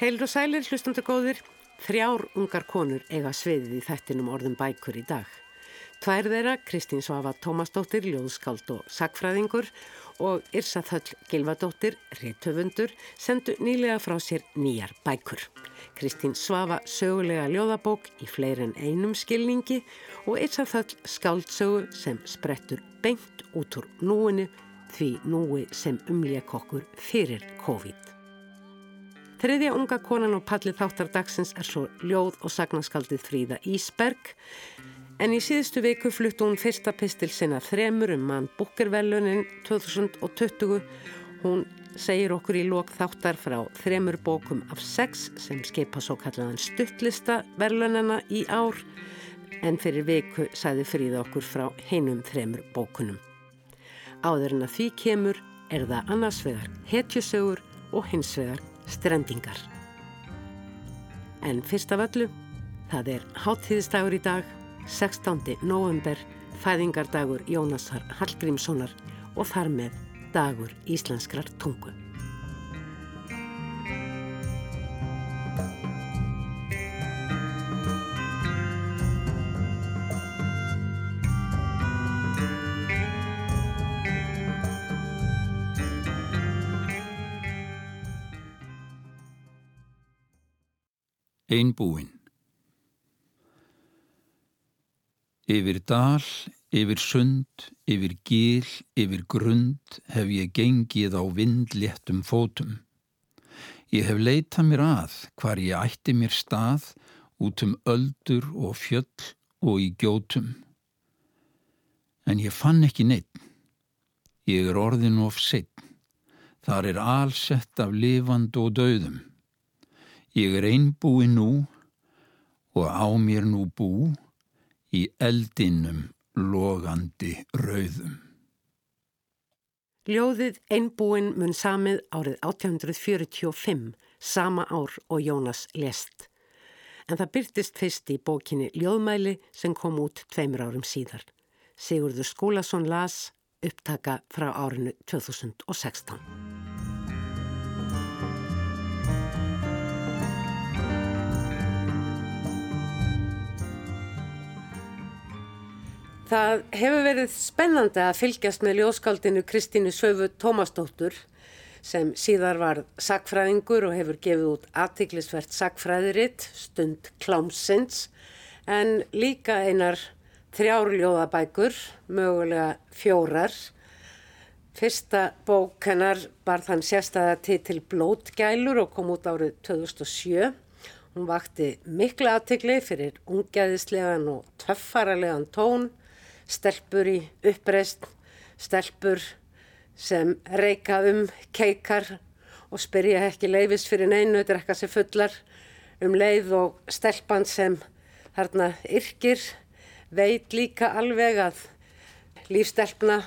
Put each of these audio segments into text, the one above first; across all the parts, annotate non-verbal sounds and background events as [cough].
Heilur og sælir, hlustundu góðir, þrjár ungar konur eiga sviðið í þettinum orðum bækur í dag. Tvær þeirra, Kristín Svafa Tómasdóttir, ljóðskáld og sakfræðingur og Irsa Þöll Gilvadóttir, réttöfundur, sendu nýlega frá sér nýjar bækur. Kristín Svafa sögulega ljóðabók í fleiri en einum skilningi og Irsa Þöll skáldsögu sem sprettur beint út úr núinu því núi sem umlék okkur fyrir COVID. Þriðja unga konan og pallið þáttar dagsins er svo ljóð og sagnaskaldið Fríða Ísberg en í síðustu viku fluttu hún fyrsta pistil sinna þremur um mann Bukkervellunin 2020. Hún segir okkur í lok þáttar frá þremur bókum af sex sem skipa svo kallaðan stuttlista verlunina í ár en fyrir viku sæði Fríða okkur frá heinum þremur bókunum. Áður en að því kemur er það annars vegar hetjusögur og hins vegar strendingar. En fyrst af öllu, það er háttíðistagur í dag, 16. november, fæðingardagur Jónasar Hallgrímssonar og þar með dagur íslenskrar tungu. Einbúin Yfir dal, yfir sund, yfir gíl, yfir grund hef ég gengið á vindléttum fótum. Ég hef leitað mér að hvar ég ætti mér stað út um öldur og fjöll og í gjótum. En ég fann ekki neitt. Ég er orðin of sitt. Þar er allsett af lifand og döðum. Ég er einbúi nú og á mér nú bú í eldinum logandi rauðum. Ljóðið Einbúin mun samið árið 1845, sama ár og Jónas lest. En það byrtist fyrst í bókinni Ljóðmæli sem kom út tveimur árum síðar. Sigurður Skúlason las upptaka frá árinu 2016. Það hefur verið spennandi að fylgjast með ljóskaldinu Kristínu Söfu Tómasdóttur sem síðar var sakfræðingur og hefur gefið út aðtiklisvert sakfræðiritt, stund klámsins, en líka einar þrjárljóðabækur, mögulega fjórar. Fyrsta bók hennar bar þann sérstæða titil Blótgælur og kom út árið 2007. Hún vakti mikla aðtikli fyrir ungeðislegan og töffaralegan tón stelpur í uppreist, stelpur sem reyka um keikar og spyrja ekki leifis fyrir neinu, drekka sér fullar um leið og stelpan sem þarna yrkir veit líka alveg að lífstelpna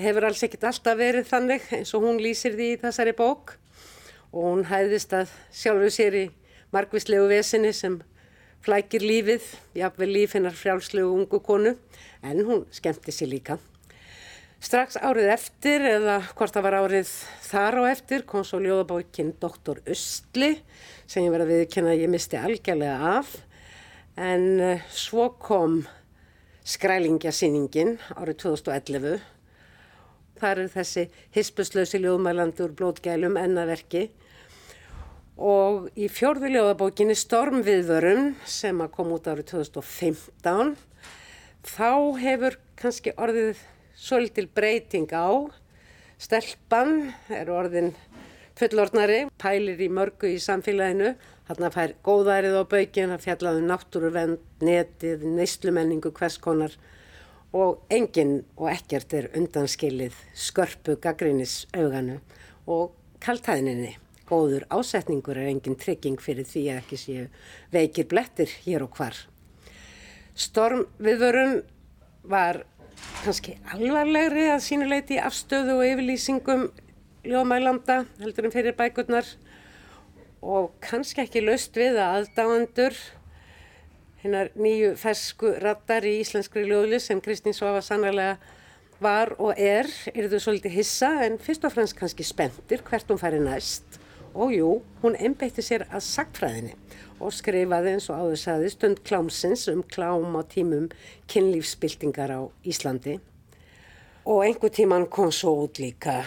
hefur alls ekkit alltaf verið þannig eins og hún lýsir því í þessari bók. Og hún hæðist að sjálfu sér í margvíslegu vesinni sem flækir lífið, jáfnveg líf hennar frjálslegu ungu konu, en hún skemmti sér líka. Strax árið eftir, eða hvort það var árið þar á eftir, kom svo ljóðabókinn Dr. Östli, sem ég verði að viðkynna að ég misti algjörlega af, en eh, svo kom skrælingasýningin árið 2011. Það eru þessi hispuslösi ljóðmælandi úr blótgælum ennaverki og í fjórðuljóðabókinni Stormviðvörun sem að kom út árið 2015 þá hefur kannski orðið svolítil breyting á. Stelpan er orðin fullornari, pælir í mörgu í samfélaginu. Þarna fær góðærið á baukinn að fjallaðu um náttúruvend, netið, neyslumenningu, hverskonar og enginn og ekkert er undanskilið skörpu gaggrínis auganu og kaltæðninni góður ásetningur er engin trygging fyrir því að ekki séu veikir blettir hér og hvar. Storm viðvörun var kannski alvarlegri að sínuleiti afstöðu og yfirlýsingum ljóðmælanda heldur en fyrir bækurnar og kannski ekki löst við að aðdáendur hennar nýju fersku rattar í íslenskri ljóðli sem Kristín Svafa sannlega var og er, er þau svolítið hissa en fyrst og fremst kannski spendir hvert hún færi næst og jú, hún einbeitti sér að sagtfræðinni og skrifaði eins og áður saði stund klámsins um klám á tímum kynlífsbyltingar á Íslandi. Og einhver tíman kom svo út líka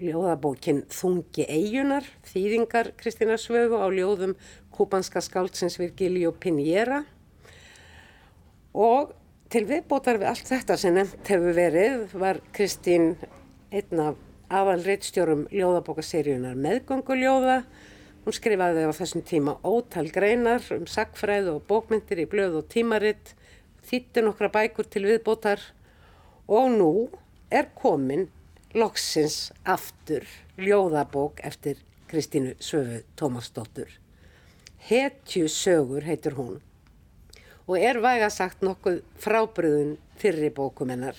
ljóðabókin Þungi eigunar, þýðingar Kristina Svöfu á ljóðum kubanska skáldsins Virgilio Pinjera og til viðbótar við allt þetta sem nefnt hefur verið var Kristín einn af aðal reittstjórum ljóðabókaseríunar meðgönguljóða. Hún skrifaði á þessum tíma ótal greinar um sakfræð og bókmyndir í blöð og tímaritt, þýtti nokkra bækur til viðbótar og nú er komin loksins aftur ljóðabók eftir Kristínu Söfu Tómasdóttur. Hetju sögur heitur hún og er væga sagt nokkuð frábriðun fyrri bókumennar.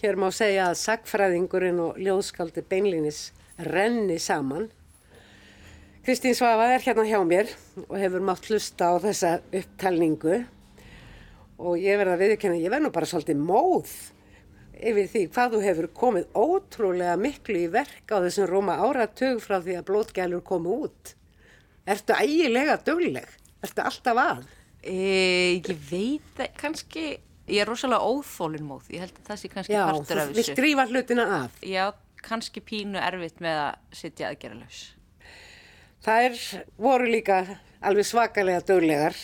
Hér má segja að sagfræðingurinn og ljóðskaldi beinlinis renni saman. Kristín Svafa er hérna hjá mér og hefur mátt hlusta á þessa upptalningu og ég verða að viðkynna, ég verð nú bara svolítið móð yfir því hvað þú hefur komið ótrúlega miklu í verk á þessum róma áratug frá því að blótgælur komu út. Ertu ægilega dögleg? Ertu alltaf að? E, ég veit það, kannski ég er rosalega óþólinnmóð, ég held að það sé kannski Já, partur af þú þessu. vil skrifa hlutina af. Já, kannski pínu erfitt með að sitja aðgerðalaus. Það er, voru líka alveg svakalega döglegar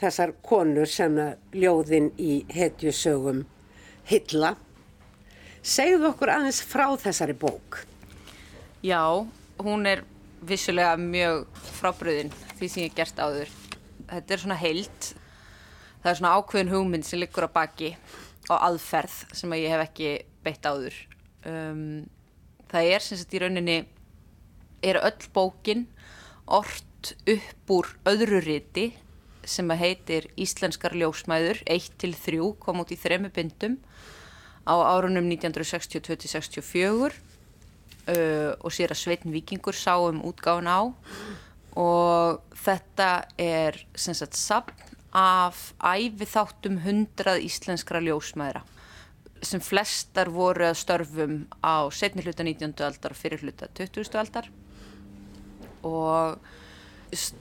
þessar konur sem að ljóðin í hetjusögum hylla. Segðu okkur aðeins frá þessari bók. Já, hún er vissulega mjög frábriðin því sem ég hef gert áður. Þetta er svona heilt, það er svona ákveðin hugmynd sem liggur á baki og aðferð sem að ég hef ekki beitt áður. Um, það er sem sagt í rauninni, er öll bókin ort upp úr öðru riti sem að heitir Íslenskar ljósmæður 1-3 kom út í þremu bindum á árunum 1962-64 uh, og sér að Sveitn Víkingur sá um útgáðun á og þetta er sem sagt sapn af æfiþáttum hundrað íslenskra ljósmæðra sem flestar voru að störfum á setni hluta 19. aldar og fyrir hluta 20. aldar og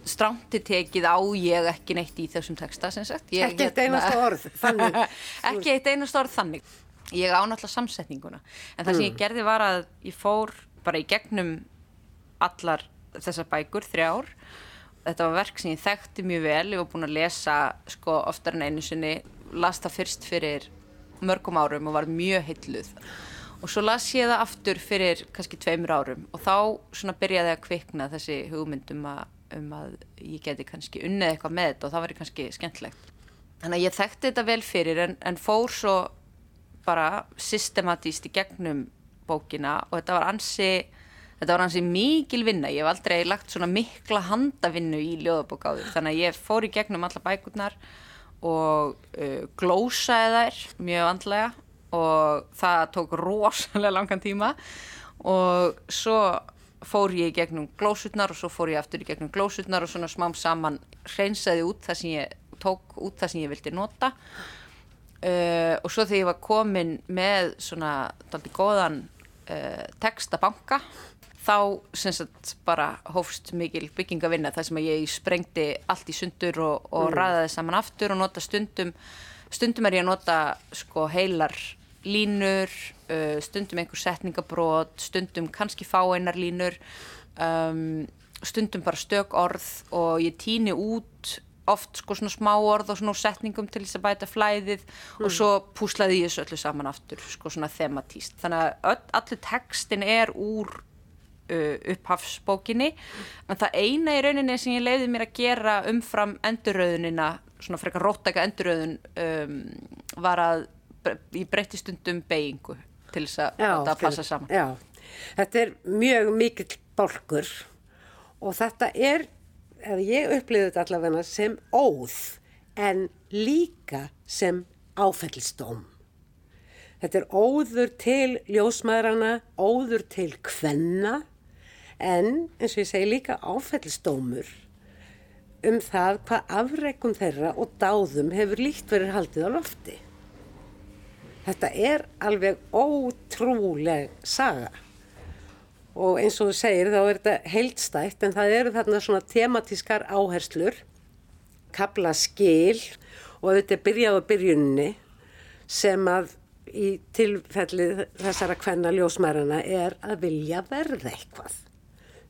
stránti tekið á ég ekki neitt í þessum texta sem sagt ég, Ekki eitt einasta orð, þannig. [laughs] ekki eitt einasta orð þannig ég ánáttúrulega samsetninguna en það sem ég gerði var að ég fór bara í gegnum allar þessar bækur, þrjár þetta var verk sem ég þekkti mjög vel. Ég var búin að lesa sko oftar en einu sinni las það fyrst fyrir mörgum árum og var mjög hilluð og svo las ég það aftur fyrir kannski tveimur árum og þá svona byrjaði að kvikna þessi hugmyndum að, um að ég geti kannski unnið eitthvað með þetta og það væri kannski skemmtlegt þannig að ég þekkti þetta vel fyrir en, en fór svo bara systematíst í gegnum bókina og þetta var ansi þetta var ansi mikil vinna. Ég hef aldrei lagt svona mikla handavinnu í ljóðabók áður. Þannig að ég fór í gegnum alla bækurnar og uh, glósaði þær mjög vandlega og það tók rosalega langan tíma. Og svo fór ég í gegnum glósutnar og svo fór ég aftur í gegnum glósutnar og svona smám saman hreinsaði út það sem ég tók út það sem ég vildi nota. Uh, og svo þegar ég var komin með svona daldi góðan uh, textabanka þá sagt bara hófst mikil byggingavinna þar sem að ég sprengdi allt í sundur og, og mm. ræðaði saman aftur og nota stundum stundum er ég að nota sko heilar línur uh, stundum einhver setningabrót stundum kannski fá einar línur um, stundum bara stök orð og ég týni út oft sko svona smá orð og svona setningum til þess að bæta flæðið mm. og svo púslaði ég þessu öllu saman aftur sko svona thematíst þannig að öll, allir textin er úr upphafsbókinni. En það eina í rauninni sem ég leiði mér að gera umfram endurröðunina svona frekar róttaka endurröðun um, var að ég breytti stundum beigingu til þess að þetta passa saman. Já, þetta er mjög mikill bálkur og þetta er, eða ég upplifði þetta allavega sem óð en líka sem áfællstóm. Þetta er óður til ljósmaðrana, óður til kvenna en eins og ég segi líka áfellistómur um það hvað afreikum þeirra og dáðum hefur líkt verið haldið á lofti. Þetta er alveg ótrúleg saga og eins og þú segir þá er þetta heildstætt en það eru þarna svona tematískar áherslur, kabla skil og þetta er byrjað á byrjunni sem að í tilfelli þessara hvenna ljósmærana er að vilja verða eitthvað.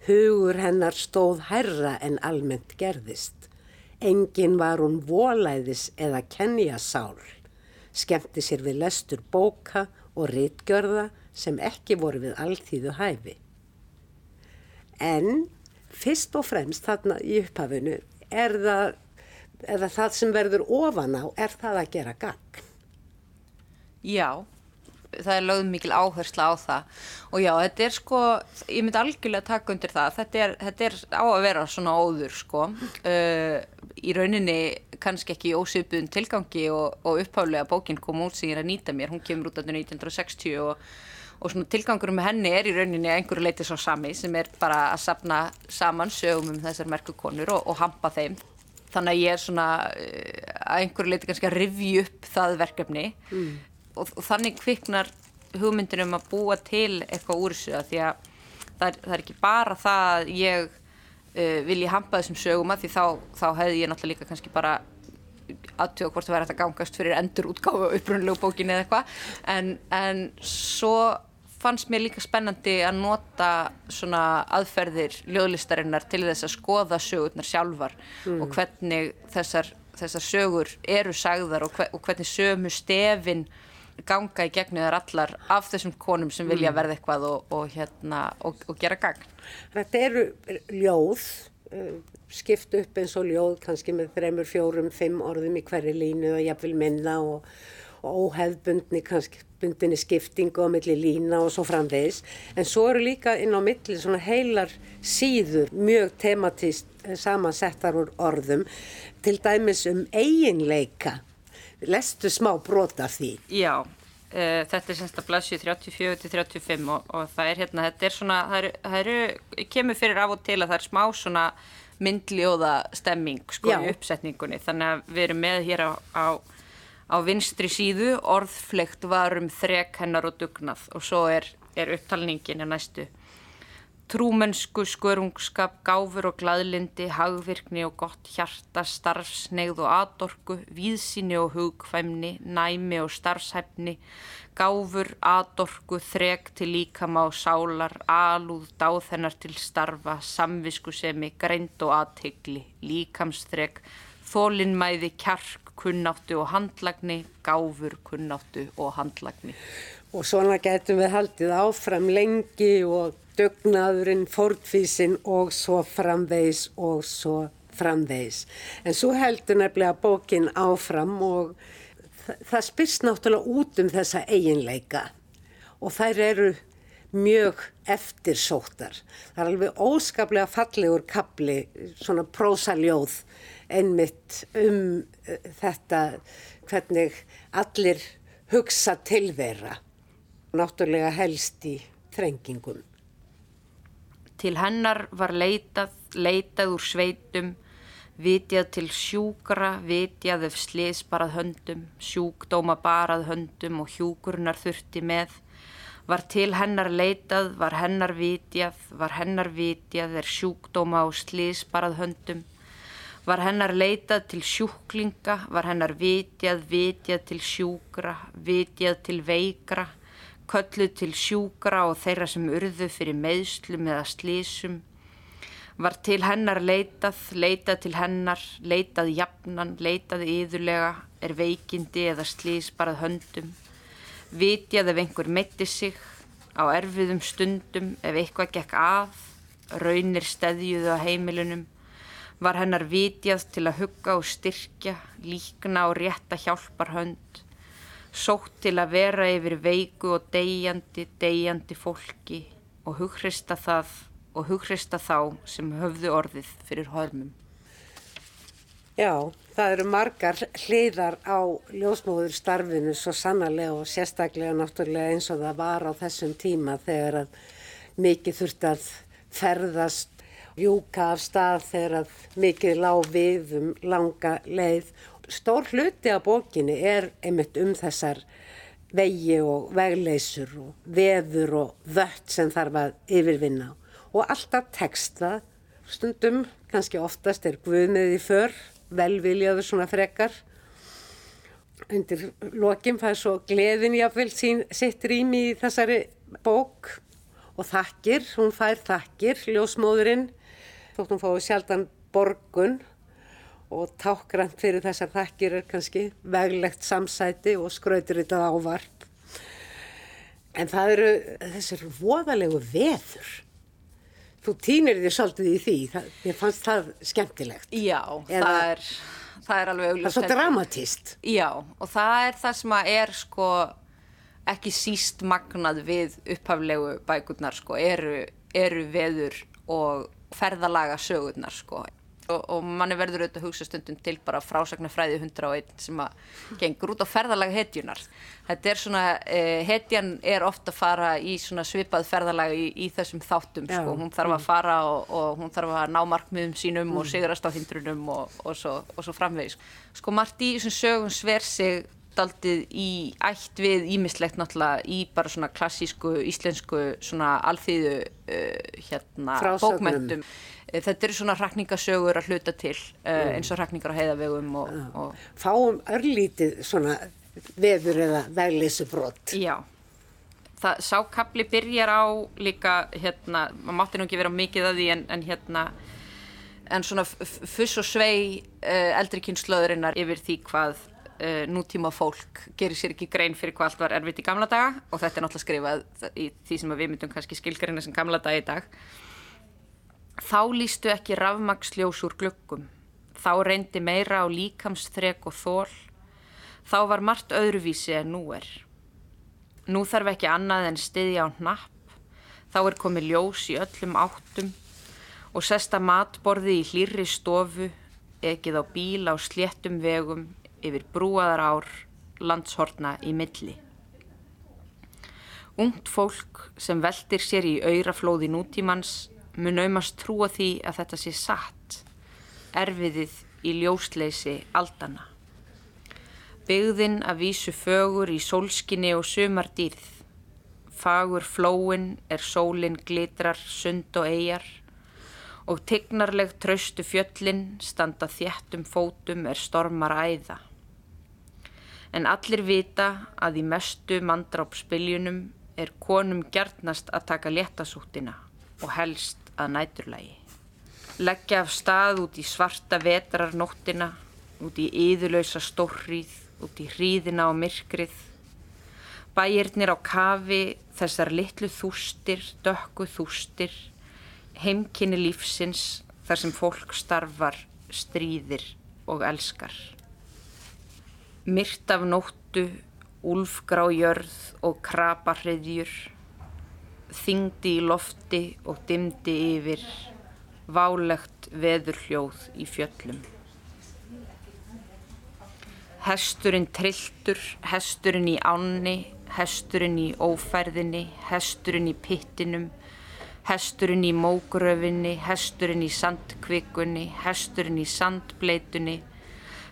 Hugur hennar stóð herra en almennt gerðist. Engin var hún volæðis eða kenjasál. Skemmti sér við lestur bóka og rítgjörða sem ekki voru við alltíðu hæfi. En fyrst og fremst þarna í upphafinu er það, það sem verður ofan á, er það að gera gagn. Já, það er lögð mikil áhersla á það. Og já, þetta er sko, ég myndi algjörlega taka undir það, þetta er, þetta er á að vera svona óður sko, uh, í rauninni kannski ekki í ósöpuðun tilgangi og, og uppháðlega bókinn kom út sem ég er að nýta mér, hún kemur út á 1960 og og svona tilgangurum með henni er í rauninni einhverju leiti svo sami sem er bara að sapna saman sögum um þessar merkukonur og, og hampa þeim. Þannig að ég er svona uh, að einhverju leiti kannski að rivju upp það verkefni. Mm. Og, og þannig kviknar hugmyndinum að búa til eitthvað úr þessu að því að það er, það er ekki bara það að ég uh, vilji hampa þessum sögum að því þá, þá hefði ég náttúrulega líka kannski bara aðtjóða hvort það væri að gangast fyrir endur útgáfu upprunlegu bókin eða eitthvað en, en svo fannst mér líka spennandi að nota svona aðferðir ljóðlistarinnar til þess að skoða sögurnar sjálfar mm. og hvernig þessar, þessar sögur eru sagðar og, hver, og hvernig sömu stefin ganga í gegnu þar allar af þessum konum sem vilja mm. verða eitthvað og, og, hérna, og gera gang. Þetta eru ljóð, uh, skipt upp eins og ljóð kannski með þreymur, fjórum, fimm orðum í hverju línu og vil minna og óhefbundni kannski bundinni skiptingu á milli lína og svo framvegis en svo eru líka inn á milli svona heilar síður mjög tematist samansettar úr orðum til dæmis um eiginleika lestu smá brota því Já, uh, þetta er semst að blasju 34-35 og, og það er hérna, þetta er svona það eru, það eru, kemur fyrir af og til að það er smá svona myndljóða stemming sko Já. í uppsetningunni þannig að við erum með hér á, á Á vinstri síðu orðflegt var um þrek hennar og dugnað og svo er, er upptalningin að næstu. Trúmennsku, skörungskap, gáfur og gladlindi, hagvirkni og gott hjarta, starfsneigð og atorku, víðsíni og hugkvæmni, næmi og starfshæfni, gáfur, atorku, þrek til líkama og sálar, alúð, dáð hennar til starfa, samviskusemi, greind og aðtegli, líkamsþrek, þólinnmæði, kjark, kunnáttu og handlagni, gáfur, kunnáttu og handlagni. Og svona getum við haldið áfram lengi og dögnaðurinn, fórtfísin og svo framvegs og svo framvegs. En svo heldur nefnilega bókin áfram og það, það spyrst náttúrulega út um þessa eiginleika og þær eru mjög eftirsóttar. Það er alveg óskaplega fallegur kapli, svona prósaljóð einmitt um uh, þetta hvernig allir hugsa tilvera náttúrulega helst í þrengingum. Til hennar var leitað, leitað úr sveitum, vitjað til sjúkra, vitjað ef sliðs barað höndum, sjúkdóma barað höndum og hjúkurnar þurfti með. Var til hennar leitað, var hennar vitjað, var hennar vitjað er sjúkdóma og sliðs barað höndum. Var hennar leitað til sjúklinga, var hennar vitjað, vitjað til sjúkra, vitjað til veikra, kölluð til sjúkra og þeirra sem urðu fyrir meðslum eða slísum. Var til hennar leitað, leitað til hennar, leitað jafnan, leitað yðurlega, er veikindi eða slís barað höndum. Vitjað ef einhver metti sig, á erfiðum stundum ef eitthvað gekk að, raunir steðjuðu á heimilunum, var hennar vitjað til að hugga og styrkja, líkna og rétta hjálpar hönd, sótt til að vera yfir veiku og deyjandi, deyjandi fólki og hughrista það og hughrista þá sem höfðu orðið fyrir hörmum. Já, það eru margar hliðar á ljósmóður starfinu svo sannarlega og sérstaklega náttúrulega eins og það var á þessum tíma þegar að mikið þurft að ferðast, júka af stað þegar að mikið lág við um langa leið. Stór hluti af bókinni er einmitt um þessar vegi og vegleysur og veður og vött sem þarf að yfirvinna. Og alltaf texta, stundum, kannski oftast er guðmið í för, velviljaður svona frekar. Undir lokim fær svo gleðin jáfnvel sitt rými í þessari bók. Og þakkir, hún fær þakkir, ljósmóðurinn, þótt hún fái sjaldan borgun og tákgrænt fyrir þessar þakkir er kannski veglegt samsæti og skrautur þetta ávarp. En það eru þessar voðalegu veður. Þú týnir því svolítið í því, það, ég fannst það skemmtilegt. Já, Eða, það er, það er alveg það er svo dramatist. Já, og það er það sem er sko ekki síst magnað við upphaflegu bækurnar sko, eru, eru veður og ferðalaga sögurnar sko og, og manni verður auðvitað að hugsa stundum til bara frásagnarfræði 101 sem að gengur út á ferðalaga hetjunar þetta er svona, eh, hetjan er ofta að fara í svona svipað ferðalaga í, í þessum þáttum Já. sko, hún þarf að fara og, og hún þarf að ná markmiðum sínum og sigrast á hindrunum og, og, svo, og svo framvegis. Sko margt í þessum sögum sver sig daldið í ætt við ímislegt náttúrulega í bara svona klassísku íslensku svona alþýðu uh, hérna bókmentum Eh, þetta eru svona hrakningasögur að hluta til uh, eins og hrakningar á heiðavegum og, og Fáum örlítið svona veður eða vegleysubrótt. já. Það sákabli byrjar á líka hérna, maður mátti nú ekki vera mikið að því en, en hérna en svona fuss og svei uh, eldri kynnslöðurinnar yfir því hvað uh, nútíma fólk gerir sér ekki grein fyrir hvað allt var erfitt í gamla daga og þetta er náttúrulega skrifað í því sem við myndum kannski skilgarina sem gamla daga í dag Þá lístu ekki rafmaksljós úr gluggum. Þá reyndi meira á líkamsþrek og þól. Þá var margt öðruvísi en nú er. Nú þarf ekki annað en stiðja á hnapp. Þá er komið ljós í öllum áttum og sesta matborði í hlýrri stofu, ekið á bíl á sléttum vegum yfir brúaðar ár, landshorna í milli. Ungt fólk sem veldir sér í auraflóði nútímans mun aumast trúa því að þetta sé satt, erfiðið í ljósleysi aldana. Byggðin að vísu fögur í sólskinni og sumardýrð. Fagur flóin er sólin glitrar sund og eigjar og tignarleg traustu fjöllin standa þjættum fótum er stormar æða. En allir vita að í mestu mandrápsbyljunum er konum gjarnast að taka léttasúttina og helst að næturlægi. Leggja af stað út í svarta vetrarnóttina, út í yðurlausa stórrið, út í hríðina og myrkrið. Bæirnir á kafi, þessar litlu þústir, dökku þústir, heimkynni lífsins þar sem fólk starfar, stríðir og elskar. Myrt af nóttu, úlfgrá jörð og kraparhriðjur, þingdi í lofti og dimdi yfir, válegt veðurhljóð í fjöllum. Hesturinn trilltur, hesturinn í ánni, hesturinn í ófærðinni, hesturinn í pittinum, hesturinn í mógröfinni, hesturinn í sandkvikunni, hesturinn í sandbleitunni,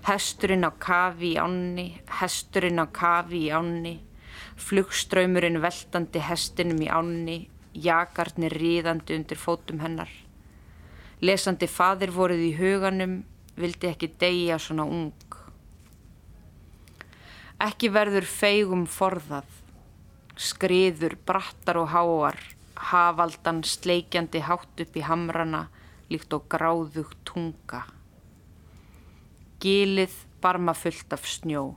hesturinn á kafi í ánni, hesturinn á kafi í ánni, flugströymurinn veltandi hestinum í ánni, jakarnir ríðandi undir fótum hennar. Lesandi fadir voruð í huganum, vildi ekki deyja svona ung. Ekki verður feigum forðað, skriður, brattar og háar, hafaldan sleikjandi hátt upp í hamrana, líkt og gráðug tunga. Gilið barma fullt af snjó.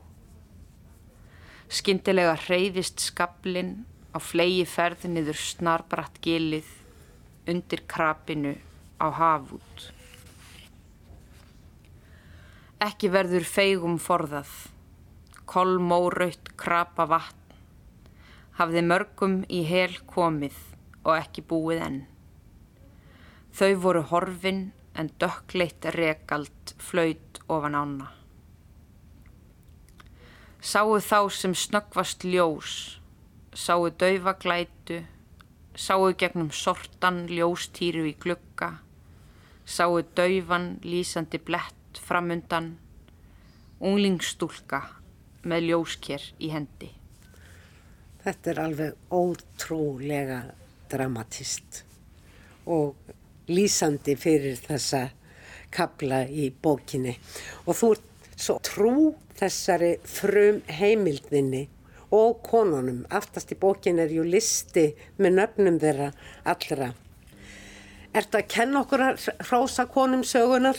Skyndilega hreyfist skablin á flegi ferð niður snarbratt gilið undir krapinu á hafút. Ekki verður feigum forðað, kolmóraut krapa vatn, hafði mörgum í hel komið og ekki búið enn. Þau voru horfin en dökkleitt rekald flaut ofan ána. Sáu þá sem snöggvast ljós, sáu daufa glætu, sáu gegnum sortan ljóstýru í glugga, sáu dauvan lýsandi blett framundan, unglingstúlka með ljósker í hendi. Þetta er alveg ótrúlega dramatist og lýsandi fyrir þessa kabla í bókinni og þú ert svo trú þessari frum heimildinni og konunum. Aftast í bókin er ju listi með nöfnum þeirra allra. Er þetta að kenna okkur hrósa konum sögunar?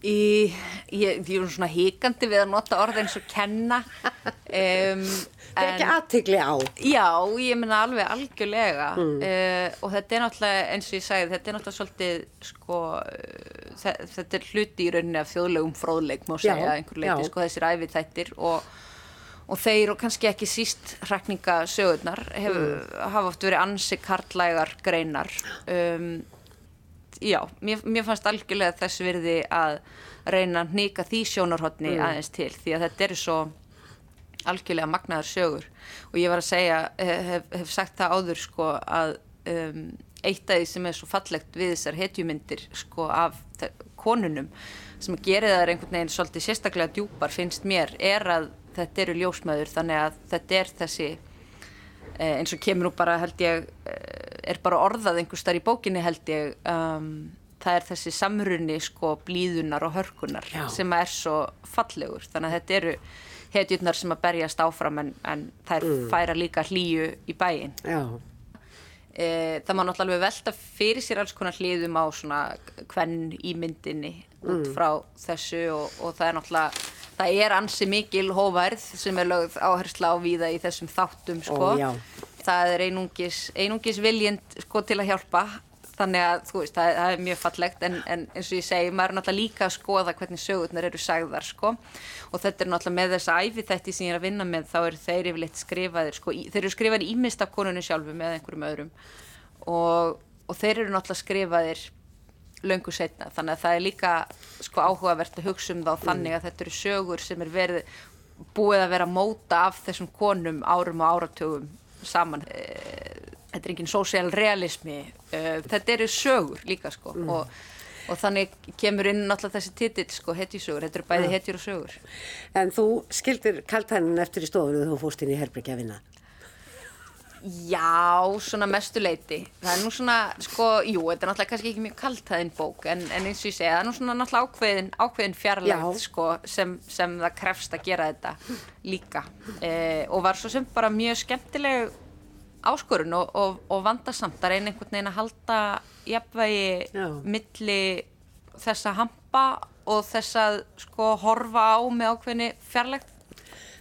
Í, ég, ég er svona híkandi við að nota orð eins og kenna [laughs] um, Það er ekki aðtigli á. Já, ég menna alveg algjörlega mm. uh, og þetta er náttúrulega eins og ég sagði, þetta er náttúrulega svolítið sko, uh, þetta er hluti í rauninni af þjóðlegum fróðleik má segja einhver leiti, sko þessir æfið þættir og, og þeir og kannski ekki síst hrakningasögurnar mm. hafa oft verið ansi karlægar greinar um já, mér, mér fannst algjörlega þess virði að reyna að nýka því sjónarhóttni mm. aðeins til því að þetta eru svo algjörlega magnaðar sögur og ég var að segja, hef, hef sagt það áður sko að um, eitt af því sem er svo fallegt við þessar hetjumyndir sko af konunum sem gerir það einhvern veginn svolítið sérstaklega djúpar finnst mér er að þetta eru ljósmaður þannig að þetta er þessi eh, eins og kemur nú bara held ég eh, er bara orðað einhver starf í bókinni held ég um, það er þessi samrunni sko blíðunar og hörkunar Já. sem er svo fallegur þannig að þetta eru hetjurnar sem að berjast áfram en, en er mm. færa líka hlýju í bæin e, það má náttúrulega velta fyrir sér alls konar hlýðum á svona hvern í myndinni út mm. frá þessu og, og það er náttúrulega það er ansi mikil hóvarð sem er lögð áhersla á víða í þessum þáttum sko Ó, það er einungis, einungis viljend sko til að hjálpa. Þannig að þú veist, það, það er mjög fallegt. En, en eins og ég segi, maður er náttúrulega líka að skoða hvernig sögurnar eru sagðar sko. Og þetta er náttúrulega með þessa æfi þætti sem ég er að vinna með, þá eru þeir yfirleitt skrifaðir sko, í, þeir eru skrifaðir ímist af konunni sjálfu með einhverjum öðrum. Og, og þeir eru náttúrulega skrifaðir löngu setna, þannig að það er líka sko áhugavert að hugsa um þá þannig að þetta eru sögur sem er verið búið að vera móta af þessum konum árum og áratugum saman. Eh, þetta er enginn sósial realismi. Eh, þetta eru sögur líka sko mm. og, og þannig kemur inn náttúrulega þessi titill sko hetjusögur, þetta eru bæði ja. hetjur og sögur. En þú skildir kaltænin eftir í stofunu þegar þú fórst inn í Herbryggi að vinna Já, svona mestuleiti það er nú svona, sko, jú, þetta er náttúrulega kannski ekki mjög kaltæðin bók en, en eins og ég segja, það er nú svona náttúrulega ákveðin, ákveðin fjarlægt, sko, sem, sem það krefst að gera þetta líka. Eh, og var svo sem bara mjög skemmtileg áskorun og, og, og vandarsamt að reyna einhvern veginn að halda jafnvægi milli þessa hampa og þess að, sko, horfa á með ákveðinni fjarlægt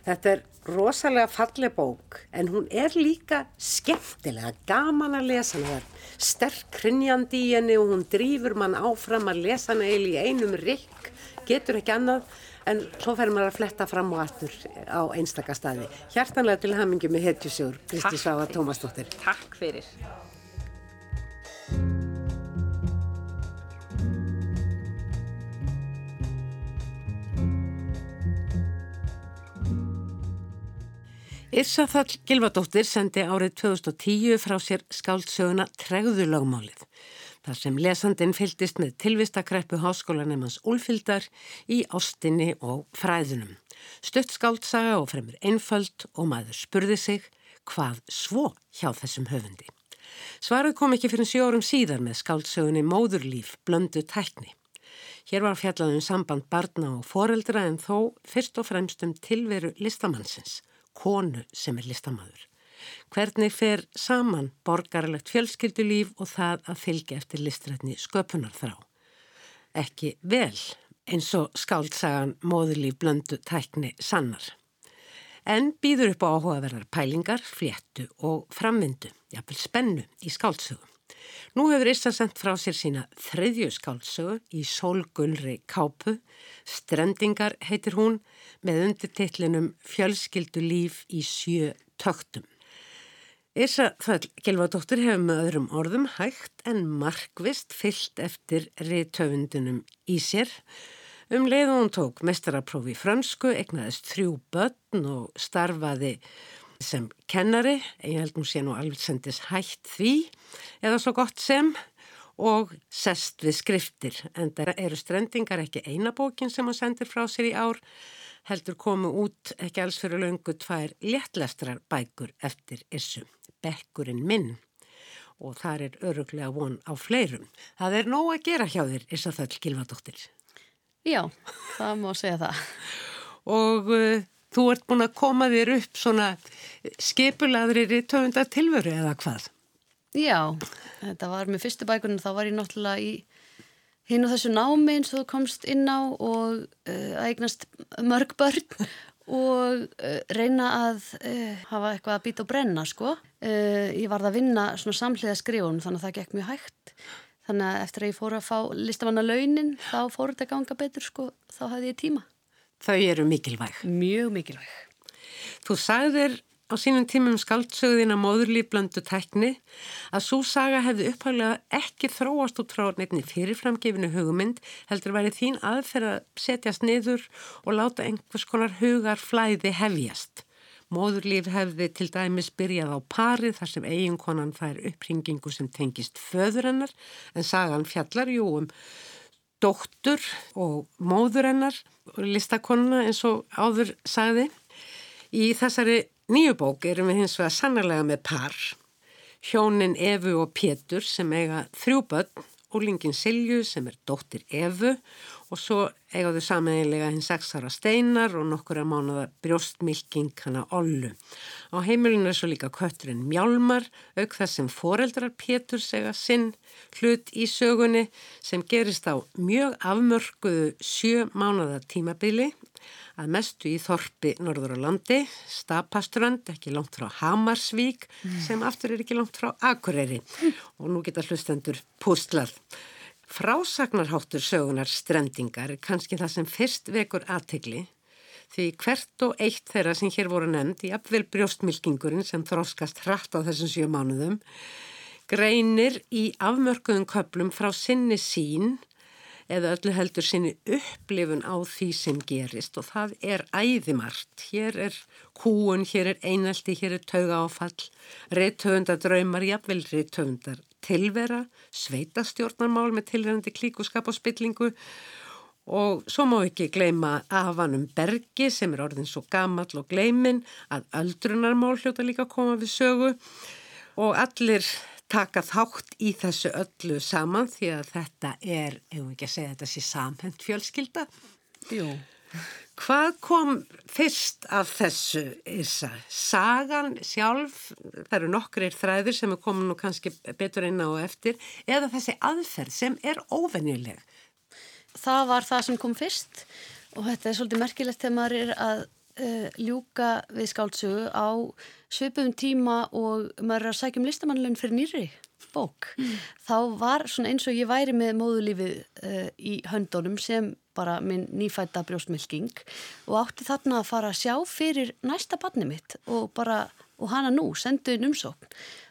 Þetta er rosalega falleg bók en hún er líka skemmtilega, gaman að lesa hana sterk hrinnjandi í henni og hún drýfur mann áfram að lesa hana eil í einum rikk, getur ekki annað en svo fer maður að fletta fram og aftur á einstaka staði. Hjartanlega til hamingi með hetjusjór, Kristi Svafa Tómasdóttir. Takk fyrir. Yrsaþall Gilvardóttir sendi árið 2010 frá sér skáldsöguna Tregðulagmálið. Þar sem lesandin fyldist með tilvistakreppu háskólanemans Úlfildar í ástinni og fræðunum. Stutt skáldsaga og fremur einföld og maður spurði sig hvað svo hjá þessum höfundi. Svaruð kom ekki fyrir sjórum síðar með skáldsögunni Móðurlíf blöndu tækni. Hér var fjallaðum samband barna og foreldra en þó fyrst og fremst um tilveru listamannsins konu sem er listamæður. Hvernig fer saman borgarlegt fjölskyldulíf og það að fylgja eftir listrætni sköpunar þrá? Ekki vel eins og skáltsagan móðurlíf blöndu tækni sannar. En býður upp á áhugaverðar pælingar, fléttu og framvindu, jafnvel spennu í skáltsögum. Nú hefur Issa sendt frá sér sína þriðju skáltsögu í sólgulri kápu, Strendingar heitir hún, með undirtillinum Fjölskyldu líf í sjö töktum. Issa Þöll Gjelvadóttir hefur með öðrum orðum hægt en markvist fyllt eftir riðtöfundunum í sér. Um leið og hún tók mestaraprófi fransku, egnaðist þrjú börn og starfaði sem kennari, ég held nú sé nú alveg sendis hætt því eða svo gott sem og sest við skriftir en það eru strendingar ekki eina bókin sem hann sendir frá sér í ár heldur komu út ekki alls fyrir löngu tvær léttlestrar bækur eftir Issu, Bekkurinn minn og þar er öruglega von á fleirum. Það er nóg að gera hjá þér, Ísaföll Gilvardóttir. Já, það má segja það. Og uh, þú ert búin að koma þér upp svona skipulaðrir í töfunda tilveru eða hvað? Já, þetta var með fyrstu bækunum, þá var ég náttúrulega í hinn og þessu námi eins og þú komst inn á og uh, eignast mörg börn [laughs] og uh, reyna að uh, hafa eitthvað að býta og brenna sko. Ég varð að vinna svona samhliða skrifunum þannig að það gekk mjög hægt. Þannig að eftir að ég fór að fá listamanna launin þá fór þetta ganga betur sko, þá hafði ég tíma. Þau eru mikilvæg. Mjög mikilvæg. Þú sagðir á sínum tímum skaldsögðina móðurlíflöndu tekni að svo saga hefði upphæglega ekki þróast út frá nefni fyrirframgefinu hugmynd heldur væri þín aðferð að setjast niður og láta einhvers konar hugar flæði hefjast. Móðurlíf hefði til dæmis byrjað á parið þar sem eiginkonan fær uppringingu sem tengist föðurennar en sagan fjallar jú um dóttur og móðurennar og listakonuna eins og áður sagði. Í þessari nýju bók erum við hins vegar sannarlega með par. Hjónin Efu og Pétur sem eiga þrjú börn, úlingin Silju sem er dóttir Efu og svo eiga þau samanlega hinn sexara steinar og nokkura mánuða brjóstmilking hana Ollu. Á heimilinu er svo líka kötturinn Mjálmar, auk þess sem foreldrar Pétur segja sinn hlut í sögunni sem gerist á mjög afmörkuðu sjö mánuða tímabili að mestu í Þorpi norður á landi, Stapaströnd, ekki langt frá Hamarsvík mm. sem aftur er ekki langt frá Akureyri og nú geta hlustendur pústlað. Frásagnarháttur sögunar strendingar er kannski það sem fyrst vekur aðtegli því hvert og eitt þeirra sem hér voru nefnd í apvel brjóstmilkingurinn sem þróskast hratt á þessum sjö mánuðum greinir í afmörkuðum köplum frá sinni sín eða öllu heldur sinni upplifun á því sem gerist og það er æðimart. Hér er kúun, hér er einaldi, hér er tauga áfall, reythöfundar draumar, jafnvel reythöfundar tilvera, sveitastjórnarmál með tilrænandi klíkuskap og spillingu og svo má ekki gleyma afanum Bergi sem er orðin svo gammal og gleimin að öldrunarmál hljóta líka að koma við sögu og allir taka þátt í þessu öllu saman því að þetta er, ef við ekki að segja þetta sé samhend fjölskylda. Jú. Hvað kom fyrst af þessu Issa? Sagan sjálf, það eru nokkrir þræðir sem er komin og kannski betur inn á og eftir, eða þessi aðferð sem er óvennileg? Það var það sem kom fyrst og þetta er svolítið merkilegt þegar maður er að uh, ljúka við skáldsögu á svipum tíma og maður er að sækja um listamannlegin fyrir nýri bók. Mm. Þá var svona eins og ég væri með móðulífið uh, í höndunum sem bara minn nýfætta brjóstmilking og átti þarna að fara að sjá fyrir næsta barni mitt og bara, og hana nú, sendu inn umsókn.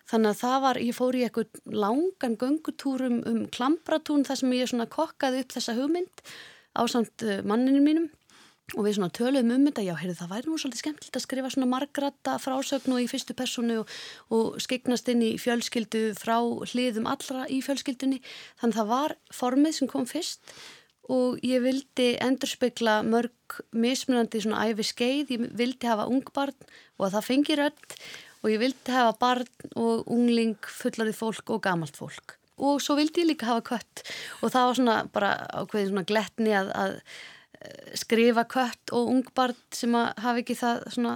Þannig að það var, ég fór í eitthvað langan göngutúrum um Klambratún þar sem ég svona kokkaði upp þessa hugmynd á samt uh, manninu mínum og við svona töluðum um þetta, já, heyrðu, það væri nú svolítið skemmtilegt að skrifa svona margrata frásögn og í fyrstu personu og, og skiknast inn í fjölskyldu frá hliðum allra í fjölskyldunni. Þannig það var formið sem kom fyrst og ég vildi endurspegla mörg mismunandi svona æfi skeið, ég vildi hafa ungbarn og að það fengir öll og ég vildi hafa barn og ungling fullarið fólk og gamalt fólk. Og svo vildi ég líka hafa kött og það var svona bara ákveðin svona gletni að, að skrifa kött og ungbarn sem að hafa ekki það, svona,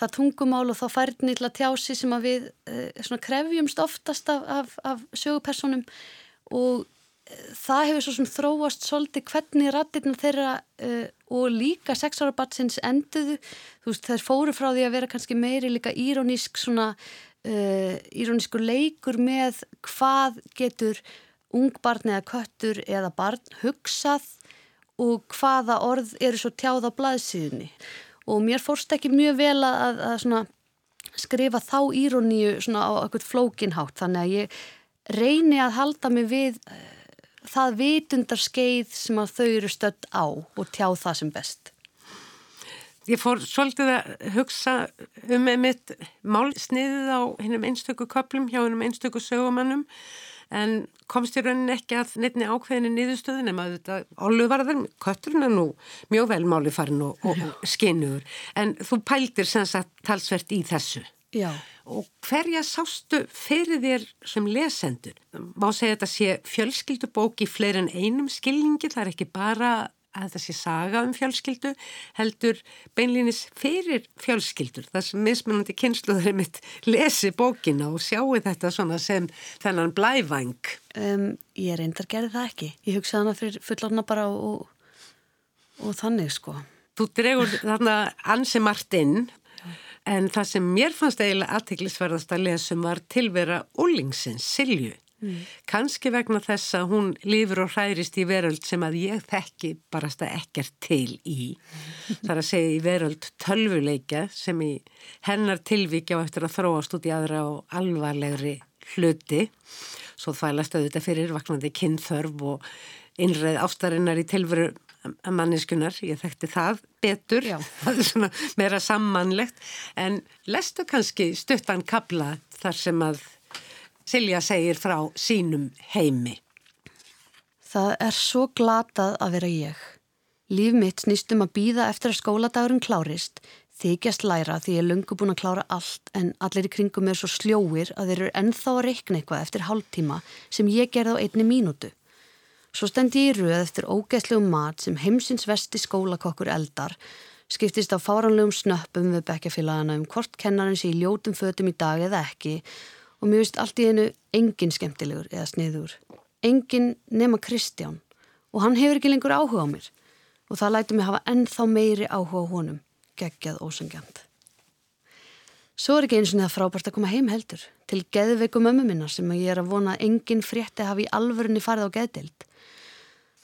það tungumál og þá færðni til að tjási sem að við eh, svona, krefjumst oftast af, af, af sögupersonum og eh, það hefur svo sem þróast svolítið hvernig rættirna þeirra uh, og líka sexárabatsins enduðu, þú veist þeir fóru frá því að vera kannski meiri líka írónísk svona uh, írónískur leikur með hvað getur ungbarn eða köttur eða barn hugsað og hvaða orð eru svo tjáð á blaðsíðunni. Og mér fórst ekki mjög vel að, að skrifa þá íróníu á eitthvað flókinhátt þannig að ég reyni að halda mig við uh, það vitundarskeið sem að þau eru stött á og tjá það sem best. ég fór svolítið að hugsa um einmitt málsniðið á einstöku köplum hjá einstöku sögumannum en komst í rauninni ekki að neittni ákveðinni niðurstöðin en maður þetta áluvarðar, kötturinn er nú mjög vel máli farin og, og, skinnur en þú pældir sem sagt talsvert í þessu Já. og hverja sástu fyrir þér sem lesendur? Má segja þetta sé fjölskyldubók í fleiri en einum skilningi, það er ekki bara að það sé saga um fjölskyldu heldur beinlýnis fyrir fjölskyldur. Þar sem mismunandi kynsluður er mitt lesi bókina og sjáu þetta svona sem þennan blævæng. Um, Ég reyndar gerði það ekki. Ég hugsaði hana fyrir fullorna bara og, og þannig sko. Þú dregur þarna ansi margt inn en það sem mér fannst eiginlega aðtiklisverðast að lesum var tilvera Ullingsins, Silju Mm. Kanski vegna þess að hún lífur og hærist í veröld sem að ég þekki barasta ekkert til í. Það er að segja í veröld tölvuleika sem í hennar tilvíkja á eftir að þróast út í aðra og alvarlegri hluti. Svo þvælast auðvitað fyrir vaknandi kynþörf og innreið ástarinnar í tilveru manniskunar. Ég þekkti það betur, [laughs] það er svona meira sammannlegt. En lestu kannski stuttan kabla þar sem að Silja segir frá sínum heimi. Það er svo glatað að vera ég. Líf mitt snýstum að býða eftir að skóladagurinn klárist, þykjast læra því ég er lungu búin að klára allt en allir í kringum er svo sljóir að þeir eru ennþá að reikna eitthvað eftir hálftíma sem ég gerði á einni mínútu. Svo stendi ég í rauð eftir ógeðslegum mat sem heimsins vesti skólakokkur eldar, skiptist á fáranlegum snöppum við bekkjafélagana um hvort kennarinn sé í ljótum fötum í dag eða ekki og mér vist allt í einu engin skemmtilegur eða sniður. Engin nema Kristján og hann hefur ekki lengur áhuga á mér og það læti mig hafa ennþá meiri áhuga á honum, geggjað ósangjant. Svo er ekki eins og það frábært að koma heim heldur til geðveiku mömmu minna sem ég er að vona að engin frétti hafi í alvörunni farið á geðdild.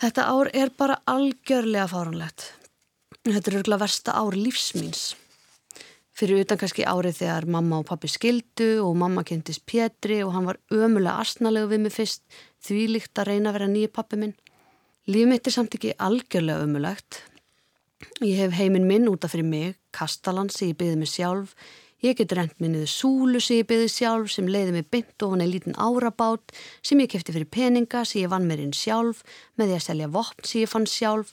Þetta ár er bara algjörlega fáranlegt. Þetta er örgulega versta ár lífsmýns. Fyrir utan kannski árið þegar mamma og pappi skildu og mamma kynntist Pétri og hann var ömulega asnalegu við mig fyrst því líkt að reyna að vera nýju pappi minn. Líf mitt er samt ekki algjörlega ömulegt. Ég hef heiminn minn útaf fyrir mig, kastalan sem ég byði mig sjálf. Ég get rent minniðu súlu sem ég byði sjálf sem leiði mig bynd og hann er lítinn árabát sem ég kefti fyrir peninga sem ég vann mér inn sjálf með því að selja vopn sem ég fann sjálf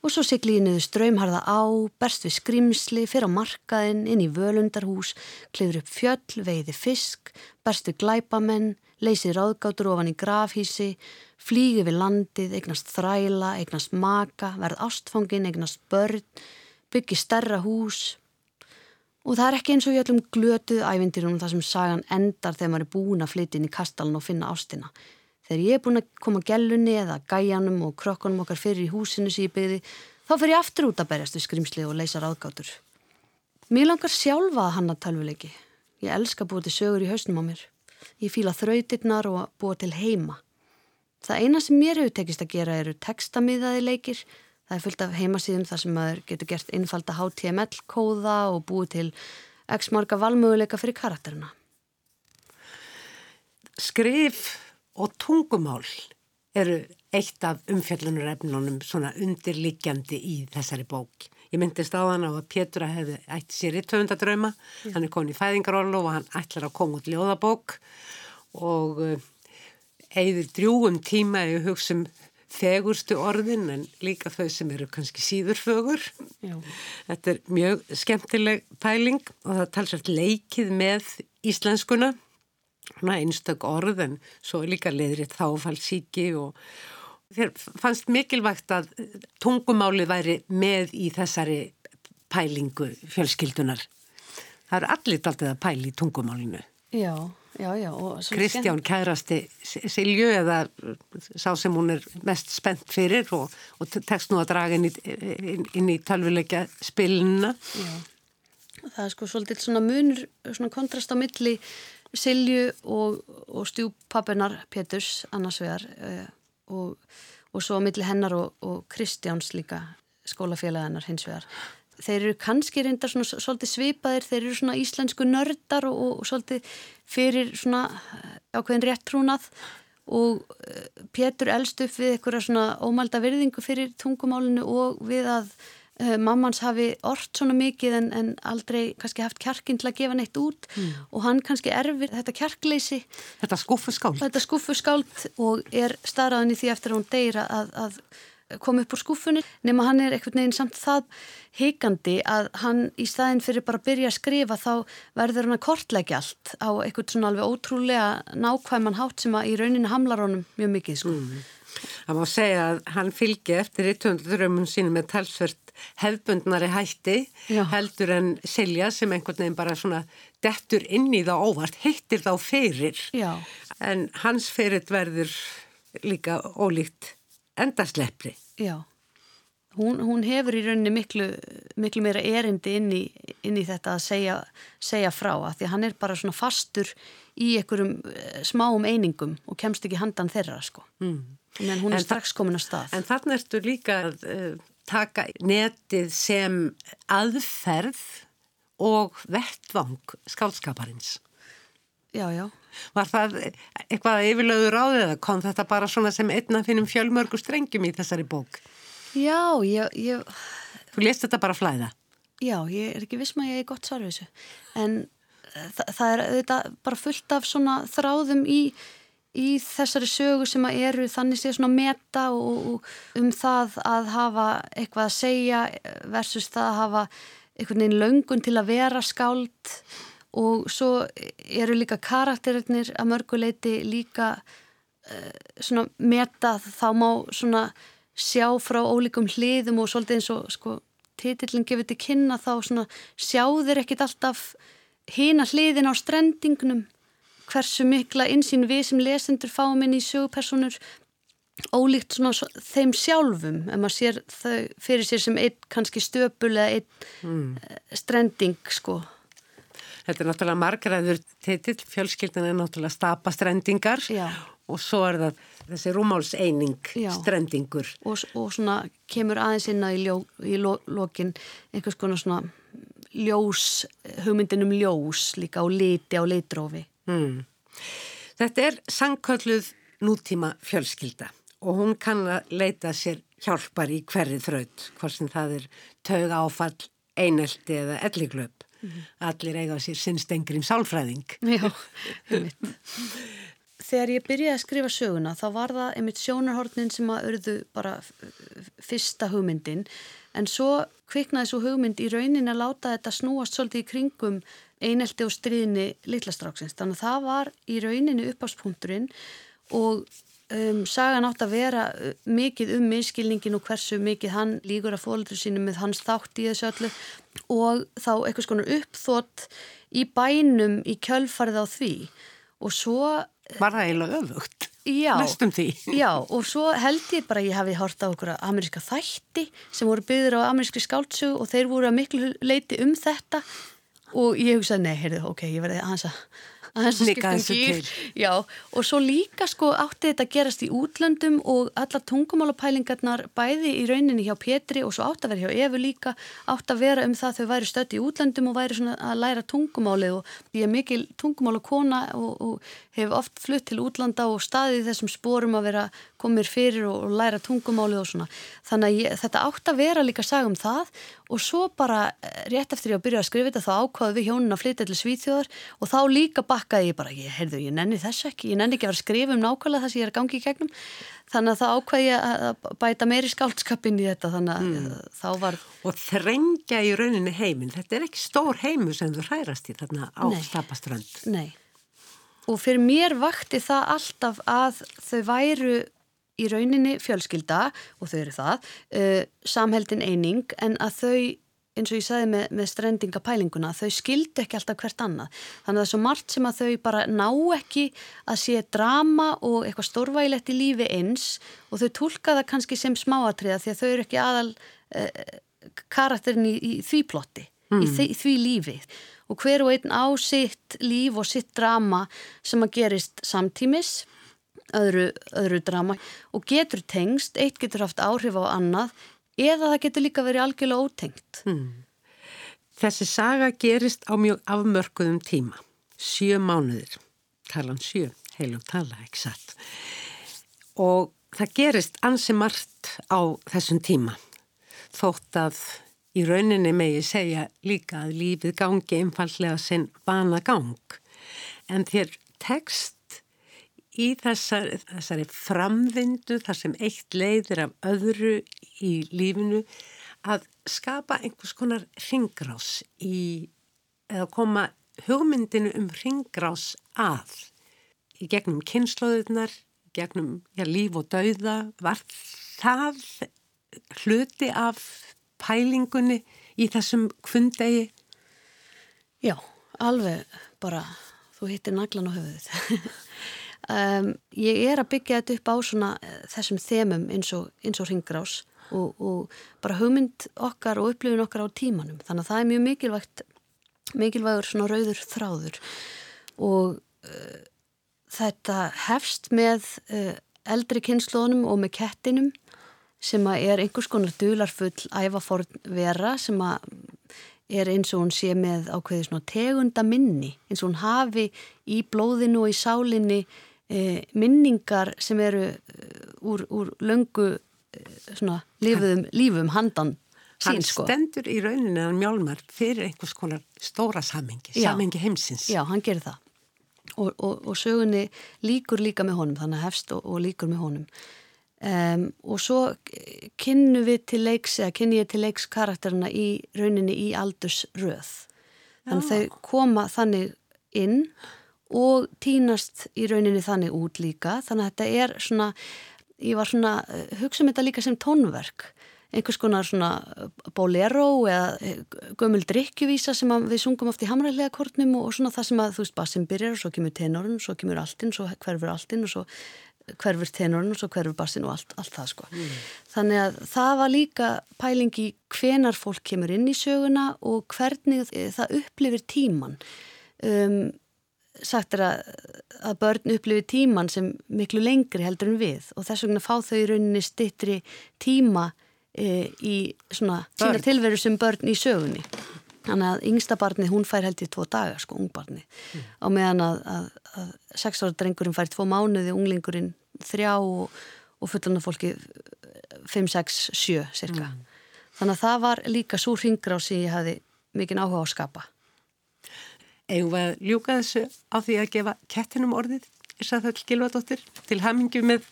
Og svo sigli ég niður ströymharða á, berst við skrimsli, fyrir á markaðin, inn í völundarhús, klifur upp fjöll, veiði fisk, berst við glæpamenn, leysið ráðgátur ofan í grafhísi, flýgi við landið, eignast þræla, eignast maka, verð ástfangin, eignast börn, byggi stærra hús. Og það er ekki eins og ég ætlum glötuð ævindir um það sem sagan endar þegar maður er búin að flytja inn í kastalun og finna ástina. Þegar ég er búin að koma gellunni eða gæjanum og krokkunum okkar fyrir í húsinu sem ég byggði, þá fer ég aftur út að berjast við skrimsli og leysa ráðgátur. Mér langar sjálfa að hanna talvuleiki. Ég elska að búa til sögur í hausnum á mér. Ég fýla þrautirnar og að búa til heima. Það eina sem mér hefur tekist að gera eru textamiðaði leikir. Það er fullt af heimasíðum þar sem maður getur gert innfalda HTML-kóða og búið til x marga valmöguleika fyrir karakterina. Skrif og tungumál eru eitt af umfjallunarefnunum svona undirliggjandi í þessari bók. Ég myndist á hann á að Pétur að hefði ætti sér í töfundadrauma, mm. hann er komin í fæðingarólu og hann ætlar að koma út ljóðabók og eigður drjúum tíma í hugssum fegurstu orðin en líka þau sem eru kannski síðurfögur. Já. Þetta er mjög skemmtileg pæling og það talsvært leikið með íslenskuna einstök orð en svo líka leðrið þáfallsíki og þér fannst mikilvægt að tungumáli væri með í þessari pælingu fjölskyldunar. Það er allir alltaf að pæli í tungumálinu. Já, já, já. Kristján kærasti Silju eða sá sem hún er mest spennt fyrir og, og tekst nú að draga inn í, inn, inn í tölvuleika spilina. Já, það er sko svolítið svona munur, svona kontrast á milli Silju og, og stjúpappinar Péturs annars vegar uh, og, og svo millir hennar og, og Kristjáns líka skólafélaginnar hins vegar. Þeir eru kannski reyndar svona svolítið svipaðir, þeir eru svona íslensku nördar og svolítið fyrir svona eh, ákveðin rétt trúnað og uh, Pétur elst upp við eitthvað svona ómælda virðingu fyrir tungumálinu og við að mammans hafi orrt svona mikið en, en aldrei kannski haft kjarkinn til að gefa neitt út mm. og hann kannski erfir þetta kjarkleysi Þetta skúfuskáld Þetta skúfuskáld og er starraðin í því eftir að hún deyra að, að koma upp úr skúfunni nema hann er einhvern veginn samt það heikandi að hann í staðin fyrir bara að byrja að skrifa þá verður hann að kortleggja allt á einhvern svona alveg ótrúlega nákvæman hátt sem að í rauninni hamlar honum mjög mikið sko. Mm. Það má segja að hann fylgi eftir í tönduðrömmun sínu með talsvert hefbundnari hætti Já. heldur en Silja sem einhvern veginn bara svona dettur inn í þá óvart, hittir þá fyrir Já. en hans fyrir verður líka ólíkt endasleppri. Já, hún, hún hefur í rauninni miklu, miklu meira erindi inn í, inn í þetta að segja, segja frá að því að hann er bara svona fastur í einhverjum eh, smáum einingum og kemst ekki handan þeirra sko. Mm. En hún er en strax komin á stað. En þannig ertu líka að uh, taka netið sem aðferð og vettvang skálskaparins. Já, já. Var það eitthvað yfirlöður á þið eða kom þetta bara svona sem einna finnum fjölmörgu strengjum í þessari bók? Já, ég... ég... Þú lést þetta bara flæða? Já, ég er ekki viss maður að ég er gott svar við þessu. En eh, þa það er auðvitað bara fullt af svona þráðum í, í þessari sögu sem að eru þannig séð svona meta og, og um það að hafa eitthvað að segja versus það að hafa einhvern veginn löngun til að vera skált og svo eru líka karakterinir að mörguleiti líka uh, svona metað þá má svona sjá frá ólíkum hliðum og svolítið eins og sko titillin gefur til kynna þá svona sjáðir ekkit alltaf hína hliðin á strendingnum hversu mikla insýn við sem lesendur fáum inn í sögupersonur ólíkt svona þeim sjálfum ef maður sér þau fyrir sér sem einn kannski stöpul eða einn mm. strending sko Þetta er náttúrulega margræður titill, fjölskyldan er náttúrulega stapastrendingar og svo er það þessi rúmálseining strendingur. Og, og svona kemur aðeins inn að í, ljó, í lo, lokin einhvers konar svona ljós, hugmyndinum ljós líka á liti, á litrófi. Mm. Þetta er sangkölluð nútíma fjölskylda og hún kann að leita sér hjálpar í hverju þraut, hvort sem það er tauga áfall, einelti eða elliglöp. Mm -hmm. Allir eiga sér sinnstengrim sálfræðing. Já, einmitt. Þegar ég byrjaði að skrifa söguna þá var það einmitt sjónarhortnin sem að örðu bara fyrsta hugmyndin en svo kviknaði svo hugmynd í raunin að láta þetta snúast svolítið í kringum einelti og stríðinni litlastráksins. Þannig að það var í rauninu uppáspunkturinn og um, sagan átt að vera uh, mikið um miskilningin og hversu mikið hann líkur að fólður sínu með hans þátt í þessu öllu og þá eitthvað skonar uppþótt í bænum í kjölfarið á því og svo Var það eiginlega öfugt? Já, [laughs] já, og svo held ég bara að ég hafi hort á okkur ameríska þætti sem voru byggður á amerískri skáltsögu og þeir voru að miklu leiti um þetta og ég hugsaði, nei, heyrðu, ok, ég verði aðeins að aðeins að skipta um gýr Já, og svo líka sko átti þetta að gerast í útlöndum og alla tungumálapælingarnar bæði í rauninni hjá Petri og svo átti að vera hjá Efu líka átti að vera um það þau væri stötti í útlöndum og væri svona að læra tungumálið. Og ég er mikil tungumálakona og, og hef oft flutt til útlanda og staðið þessum spórum að vera komir fyrir og, og læra tungumálið og svona. Þannig að ég, þetta átti að vera líka að sagja um það og svo bara eh, rétt eftir ég að byrja að skrifa þetta þá ákvaði við hjónun að flytja til Svíþjóðar og þá líka bakkaði ég bara, ég, heyrðu, ég nenni þess ekki, ég nenni ekki að vera að skrifa um nákvæmlega það sem ég er að gangi í gegnum. Þannig að það ákvaði ég að bæta meiri skáldskapin í þetta þannig að mm. þá var... Og þrengja í rauninni heiminn, þetta er ekki stór heimu sem þú hrærast í þarna á Stapaströnd. Nei, og fyrir mér vakti það alltaf að þau væru í rauninni fjölskylda og þau eru það, uh, samheldin eining en að þau eins og ég sagði með, með strendingapælinguna þau skildi ekki alltaf hvert annað. Þannig að það er svo margt sem að þau bara ná ekki að sé drama og eitthvað stórvægilegt í lífi eins og þau tólka það kannski sem smáatriða því að þau eru ekki aðal uh, karakterin í, í því plotti mm. í, í því lífi. Og hver og einn á sitt líf og sitt drama sem að gerist samtímis öðru, öðru drama og getur tengst, eitt getur haft áhrif á annað eða það getur líka verið algjörlega ótengt. Hmm. Þessi saga gerist á mjög afmörkuðum tíma, sjö mánuðir, talan sjö, heilum tala, ekki satt. Og það gerist ansi margt á þessum tíma, þótt að í rauninni megi segja líka að lífið gangi einfallega sinn vana gang. En þér tekst í þessari, þessari framvindu, þar sem eitt leiðir af öðru í lífinu, að skapa einhvers konar ringrás í, eða koma hugmyndinu um ringrás að í gegnum kynnslóðunar, gegnum já, líf og dauða, var það hluti af pælingunni í þessum kvundegi? Já, alveg bara, þú hittir naglan á höfuðið. [laughs] um, ég er að byggja þetta upp á svona eh, þessum þemum eins og, eins og ringrás og, og bara hugmynd okkar og upplifin okkar á tímanum. Þannig að það er mjög mikilvægt, mikilvægur svona rauður þráður og uh, þetta hefst með uh, eldri kynnslónum og með kettinum sem er einhvers konar dularfull ævaforn vera sem er eins og hún sé með ákveði tegunda minni eins og hún hafi í blóðinu og í sálinni eh, minningar sem eru úr, úr löngu svona lífum, lífum handan sín hann sko. stendur í rauninni að mjálmar fyrir einhvers konar stóra samengi, samengi heimsins. Já, hann gerir það. Og, og, og sögunni líkur líka með honum, þannig hefst og, og líkur með honum. Um, og svo kynnu við til leiks, eða kynni ég til leiks karakterina í rauninni í aldursröð. Þannig að þau koma þannig inn og týnast í rauninni þannig út líka. Þannig að þetta er svona ég var svona, eh, hugsa um þetta líka sem tónverk einhvers konar svona eh, bolero eða eh, gömul drikkjuvísa sem við sungum oft í hamræðlega kortnum og svona það sem að þú veist bassin byrjar og svo kemur tenorinn, svo kemur alltinn, svo hverfur alltinn og svo hverfur tenorinn og svo hverfur bassin og allt, allt það sko. Mm. Þannig að það var líka pæling í hvenar fólk kemur inn í söguna og hvernig það upplifir tíman. Um, sagt er að, að börn upplifi tíman sem miklu lengri heldur en við og þess vegna fá þau í rauninni stittri tíma e, í svona sína tilveru sem börn í sögunni. Þannig að yngsta barni hún fær held í tvo daga sko, ungbarni mm. á meðan að, að, að sexára drengurinn fær tvo mánuði unglingurinn þrjá og, og fullana fólki 5, 6, 7 cirka mm. þannig að það var líka svo hringra á sig ég hafi mikinn áhuga á að skapa Eigum við að ljúka þessu á því að gefa kettinum orðið, Ísafell Gilvardóttir, til hamingu með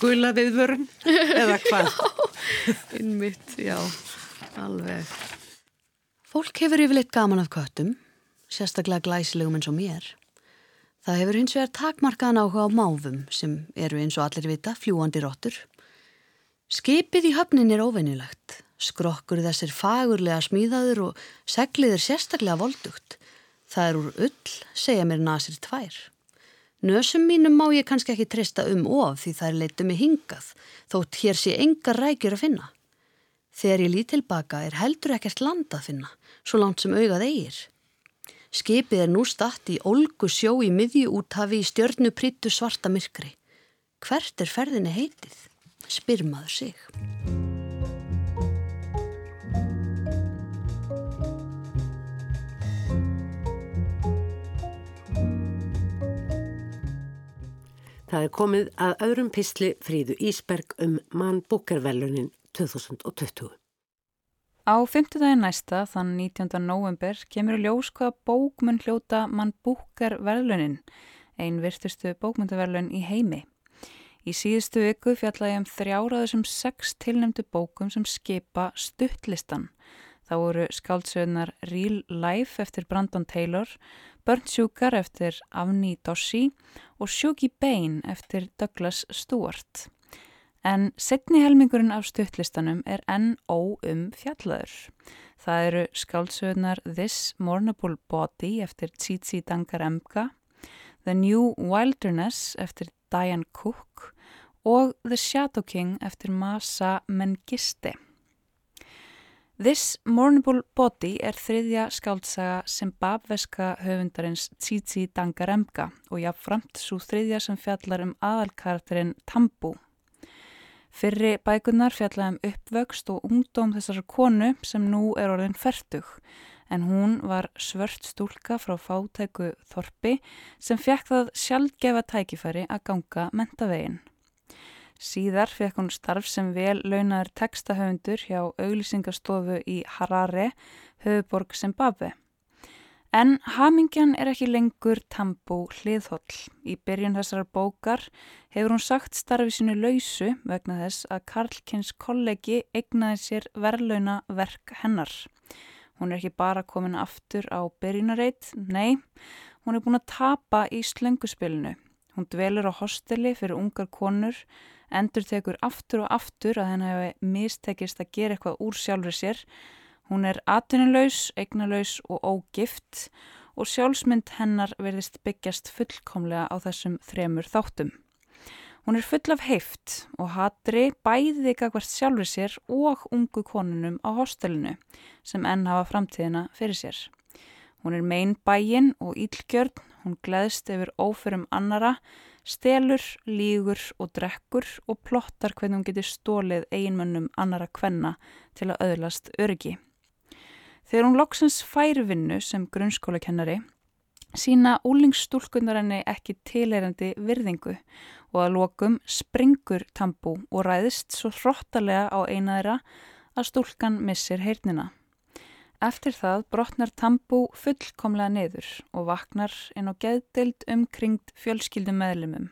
gula viðvörun eða [laughs] hvað? Innmitt, já, alveg. Fólk hefur yfirleitt gaman af köttum, sérstaklega glæsilegum eins og mér. Það hefur hins vegar takmarkaðan áhuga á máfum sem eru eins og allir vita fljúandi róttur. Skipið í höfnin er óveinilegt. Skrokkur þessir fagurlega smíðaður og seglið er sérstaklega voldugt. Það er úr ull, segja mér nasir tvær. Nösum mínum má ég kannski ekki treysta um of því það er leitið mig hingað, þótt hér sé engar rækjur að finna. Þegar ég lít tilbaka er heldur ekkert land að finna, svo langt sem augað eigir. Skipið er nú statt í olgu sjó í miðju úthafi í stjörnu prítu svarta myrkri. Hvert er ferðinni heitið? Spyrmaður sig. Það er komið að öðrum písli Fríðu Ísberg um mann búkervelunin 2020. Á fymtudagin næsta, þann 19. november, kemur í ljós hvaða bókmun hljóta mann búkervelunin, einn virtustu bókmyndaverlun í heimi. Í síðustu viku fjallaði um þrjáraður sem sex tilnæmdu bókum sem skipa stuttlistan. Það voru skáldsögnar Real Life eftir Brandon Taylor, Burnt Sugar eftir Avni Dossi og Shuggy Bane eftir Douglas Stewart. En setni helmingurinn af stuttlistanum er enn óum fjallaður. Það eru skáldsögnar This Mournable Body eftir Tsitsi Dangaremka, The New Wilderness eftir Diane Cook og The Shadow King eftir Masa Mengiste. This Mournable Body er þriðja skáldsaga sem babveska höfundarins Tsitsi Dangaremka og jáfnframt svo þriðja sem fjallar um aðalkarakterinn Tambu. Fyrri bækunar fjallar um uppvöxt og ungdóm þessar konu sem nú er orðin færtug en hún var svört stúlka frá fátæku Þorpi sem fekk það sjálfgefa tækifæri að ganga mentavegin. Síðar fekk hún starf sem vel launaður textahöfundur hjá auglýsingastofu í Harare, höfuborg Zimbabwe. En hamingjan er ekki lengur tambú hliðhóll. Í byrjun þessar bókar hefur hún sagt starfi sínu lausu vegna þess að Karlkins kollegi egnaði sér verðlauna verk hennar. Hún er ekki bara komin aftur á byrjunareit, nei, hún er búin að tapa í slönguspilinu. Hún dvelur á hosteli fyrir ungar konur, endur tekur aftur og aftur að henn hefði mistekist að gera eitthvað úr sjálfur sér, Hún er atvinnulegs, eignalaus og ógift og sjálfsmynd hennar verðist byggjast fullkomlega á þessum þremur þáttum. Hún er full af heift og hatri bæði kakvart sjálfur sér og ungu konunum á hostelinu sem enn hafa framtíðina fyrir sér. Hún er mein bæin og ílgjörn, hún gleðst yfir óförum annara, stelur, lígur og drekkur og plottar hvernig hún getur stólið eiginmönnum annara kvenna til að öðlast öryggi. Þegar hún loksins færi vinnu sem grunnskólakennari sína úlingsstúlkunar henni ekki tileirandi virðingu og að lokum springur tambú og ræðist svo hróttalega á einaðra að stúlkan missir heyrnina. Eftir það brotnar tambú fullkomlega niður og vaknar inn á geðdild umkringt fjölskyldum meðlumum.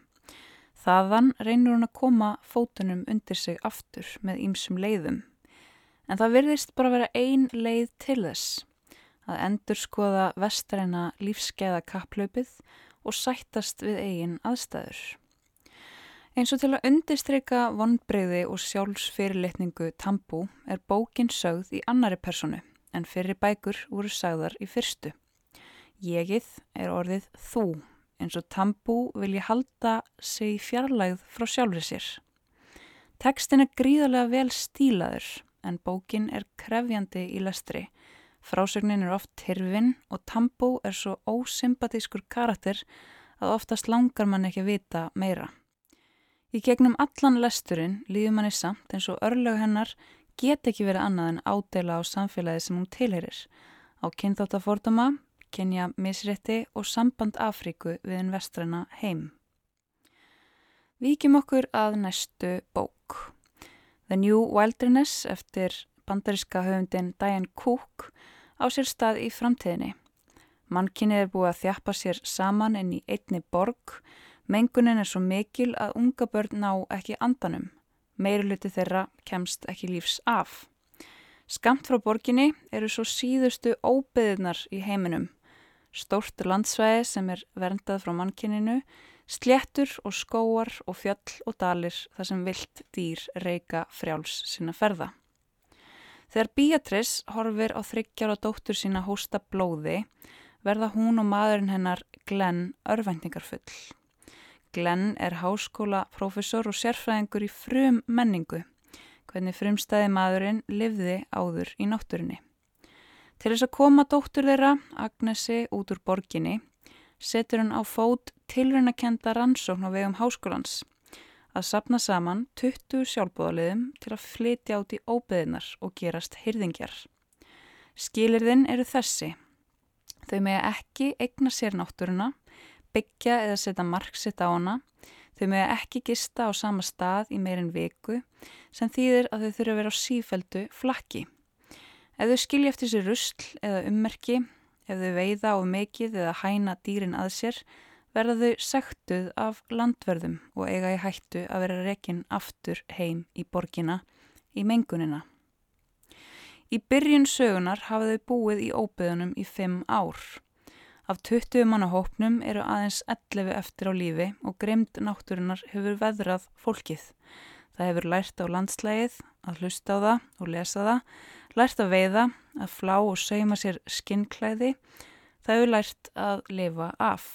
Þaðan reynur hún að koma fótunum undir sig aftur með ýmsum leiðum en það virðist bara vera ein leið til þess að endur skoða vestræna lífskeiða kapplaupið og sættast við eigin aðstæður. Eins og til að undistryka vonbreyði og sjálfsfyrirlitningu Tambú er bókin sögð í annari personu en fyrir bækur voru sagðar í fyrstu. Jegið er orðið þú eins og Tambú vilji halda sig fjarlægð frá sjálfri sér. Tekstin er gríðarlega vel stílaður en bókin er krefjandi í lestri. Frásögnin er oft hirfin og Tambó er svo ósympatískur karakter að oftast langar mann ekki að vita meira. Í gegnum allan lesturinn líður manni samt eins og örlög hennar get ekki verið annað en ádela á samfélagi sem hún tilherir. Á kynþáttaforduma, kynja misrétti og samband Afríku við en vestræna heim. Víkjum okkur að næstu bók. The New Wilderness eftir bandaríska höfundin Diane Cook á sér stað í framtíðinni. Mannkynnið er búið að þjappa sér saman inn í einni borg, mengunin er svo mikil að unga börn ná ekki andanum. Meiruluti þeirra kemst ekki lífs af. Skamt frá borginni eru svo síðustu óbeðinar í heiminum. Stórt landsvæði sem er verndað frá mannkynninu Sléttur og skóar og fjöll og dalir þar sem vilt dýr reyka frjáls sinna ferða. Þegar Beatrice horfir á þryggjar og dóttur sína hósta blóði verða hún og maðurinn hennar Glenn örvæntingarfull. Glenn er háskólaprofessor og sérfræðingur í frum menningu, hvernig frumstæði maðurinn livði áður í náttúrinni. Til þess að koma dóttur þeirra, Agnesi, út úr borginni, setur hann á fót tilrunakenda rannsókn á vegum háskólans að sapna saman 20 sjálfbúðaliðum til að flytja át í óbeðinar og gerast hyrðingjar. Skilirðin eru þessi. Þau með ekki eigna sér náttúruna, byggja eða setja marksitt á hana, þau með ekki gista á sama stað í meirinn viku sem þýðir að þau þurfa að vera á sífældu flakki. Ef þau skilja eftir sér rusl eða ummerki Ef þau veiða á mikið eða hæna dýrin að sér verða þau sektuð af landverðum og eiga í hættu að vera rekin aftur heim í borgina í mengunina. Í byrjun sögunar hafa þau búið í óbyðunum í fimm ár. Af 20 manna hópnum eru aðeins 11 eftir á lífi og greimt náttúrunar hefur veðrað fólkið. Það hefur lært á landslægið, að hlusta á það og lesa það, lært að veiða, að flá og seima sér skinnklæði, það hefur lært að lifa af.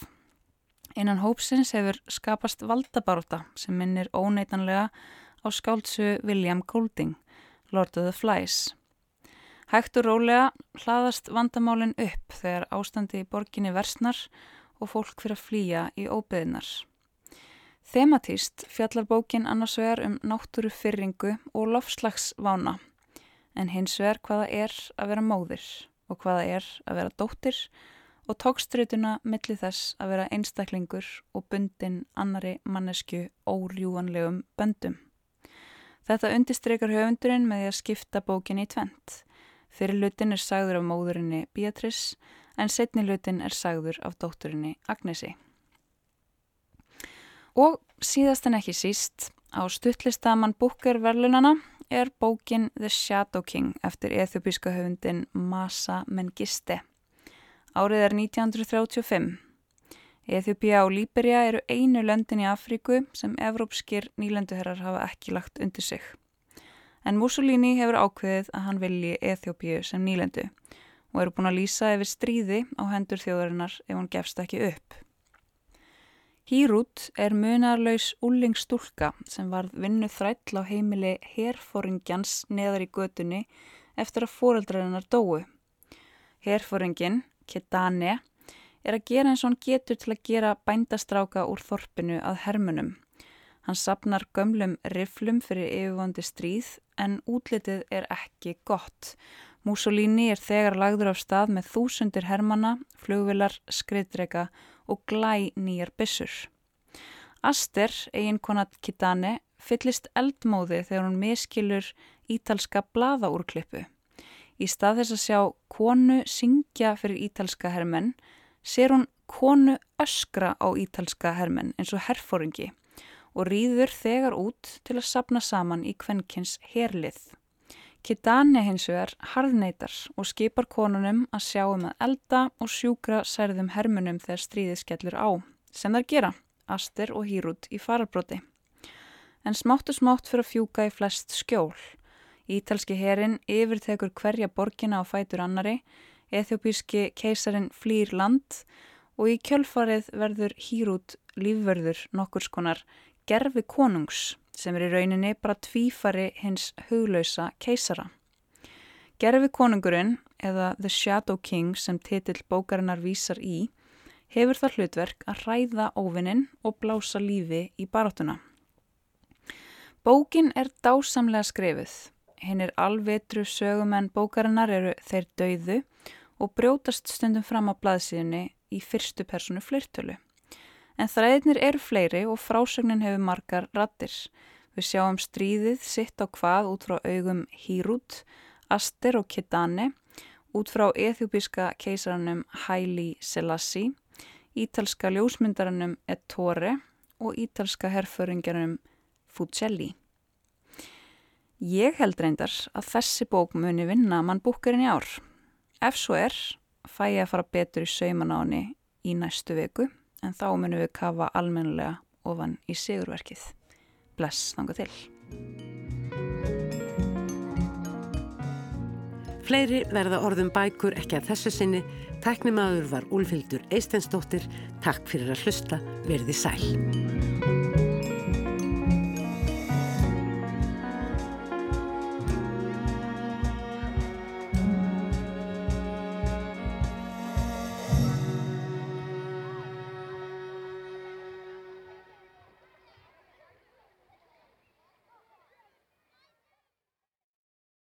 Einan hópsins hefur skapast valdabaróta sem minnir óneitanlega á skáltsu William Golding, Lord of the Flies. Hægt og rólega hlaðast vandamálinn upp þegar ástandi í borginni versnar og fólk fyrir að flýja í óbyðinar. Þematíst fjallar bókin annars vegar um náttúru fyrringu og lofslagsvána en hins vegar hvaða er að vera móðir og hvaða er að vera dóttir og tókstrituna milli þess að vera einstaklingur og bundin annari mannesku órjúanlegum böndum. Þetta undistreikar höfundurinn með því að skipta bókinni í tvent. Fyrir lutin er sagður af móðurinni Beatrice en setni lutin er sagður af dótturinni Agnesi. Og síðast en ekki síst, á stuttlistaman Booker verlunana er bókin The Shadow King eftir eþjópíska höfundin Masa Mengiste. Árið er 1935. Eþjópia og Líberia eru einu löndin í Afríku sem evrópskir nýlenduherrar hafa ekki lagt undir sig. En Mussolini hefur ákveðið að hann vilji Eþjópiu sem nýlendu og eru búin að lýsa yfir stríði á hendur þjóðarinnar ef hann gefst ekki upp. Hýrút er munarlaus úlingstúlka sem varð vinnu þræll á heimili herfóringjans neðar í götunni eftir að fóreldrarinnar dóu. Herfóringin Kedane, er að gera eins og hann getur til að gera bændastráka úr þorpinu að hermunum. Hann sapnar gömlum riflum fyrir yfirvandi stríð en útlitið er ekki gott. Mussolini er þegar lagður af stað með þúsundir hermana, flugvilar, skriðdrega og glæ nýjar bissur. Aster, eiginkona Kitane, fyllist eldmóði þegar hún miskilur ítalska blaðaúrklippu. Í stað þess að sjá konu syngja fyrir ítalska hermenn, ser hún konu öskra á ítalska hermenn eins og herfóringi og rýður þegar út til að sapna saman í kvennkins herlið. Kitane hins vegar harðneitar og skipar konunum að sjá um að elda og sjúkra særðum hermunum þegar stríðið skellur á, sem þær gera, Aster og Hírút í farabróti. En smátt og smátt fyrir að fjúka í flest skjól Ítalski herin yfirtekur hverja borgina á fætur annari, ethiopíski keisarin flýr land og í kjölfarið verður hýrút lífverður nokkur skonar gerfi konungs sem er í rauninni bara tvífari hins huglausa keisara. Gerfi konungurinn, eða The Shadow King sem titill bókarinnar vísar í, hefur það hlutverk að ræða óvinnin og blása lífi í baráttuna. Bókin er dásamlega skrifið hinn er alvetru sögumenn bókarinnar eru þeir dauðu og brjótast stundum fram á blaðsíðunni í fyrstu personu fleirtölu. En þræðinir eru fleiri og frásögnin hefur margar rattir. Við sjáum stríðið sitt á hvað út frá augum Hírút, Aster og Kitane, út frá eþjúbíska keisaranum Haile Selassie, ítalska ljósmyndaranum Ettore og ítalska herföringaranum Fucelli. Ég held reyndar að þessi bók muni vinna mann búkurinn í ár. Ef svo er, fæ ég að fara betur í saumanáni í næstu viku en þá munum við kafa almennulega ofan í sigurverkið. Bless, þanga til. Fleiri verða orðum bækur ekki að þessu sinni. Tæknimaður var Úlfildur Eistensdóttir. Takk fyrir að hlusta. Verði sæl.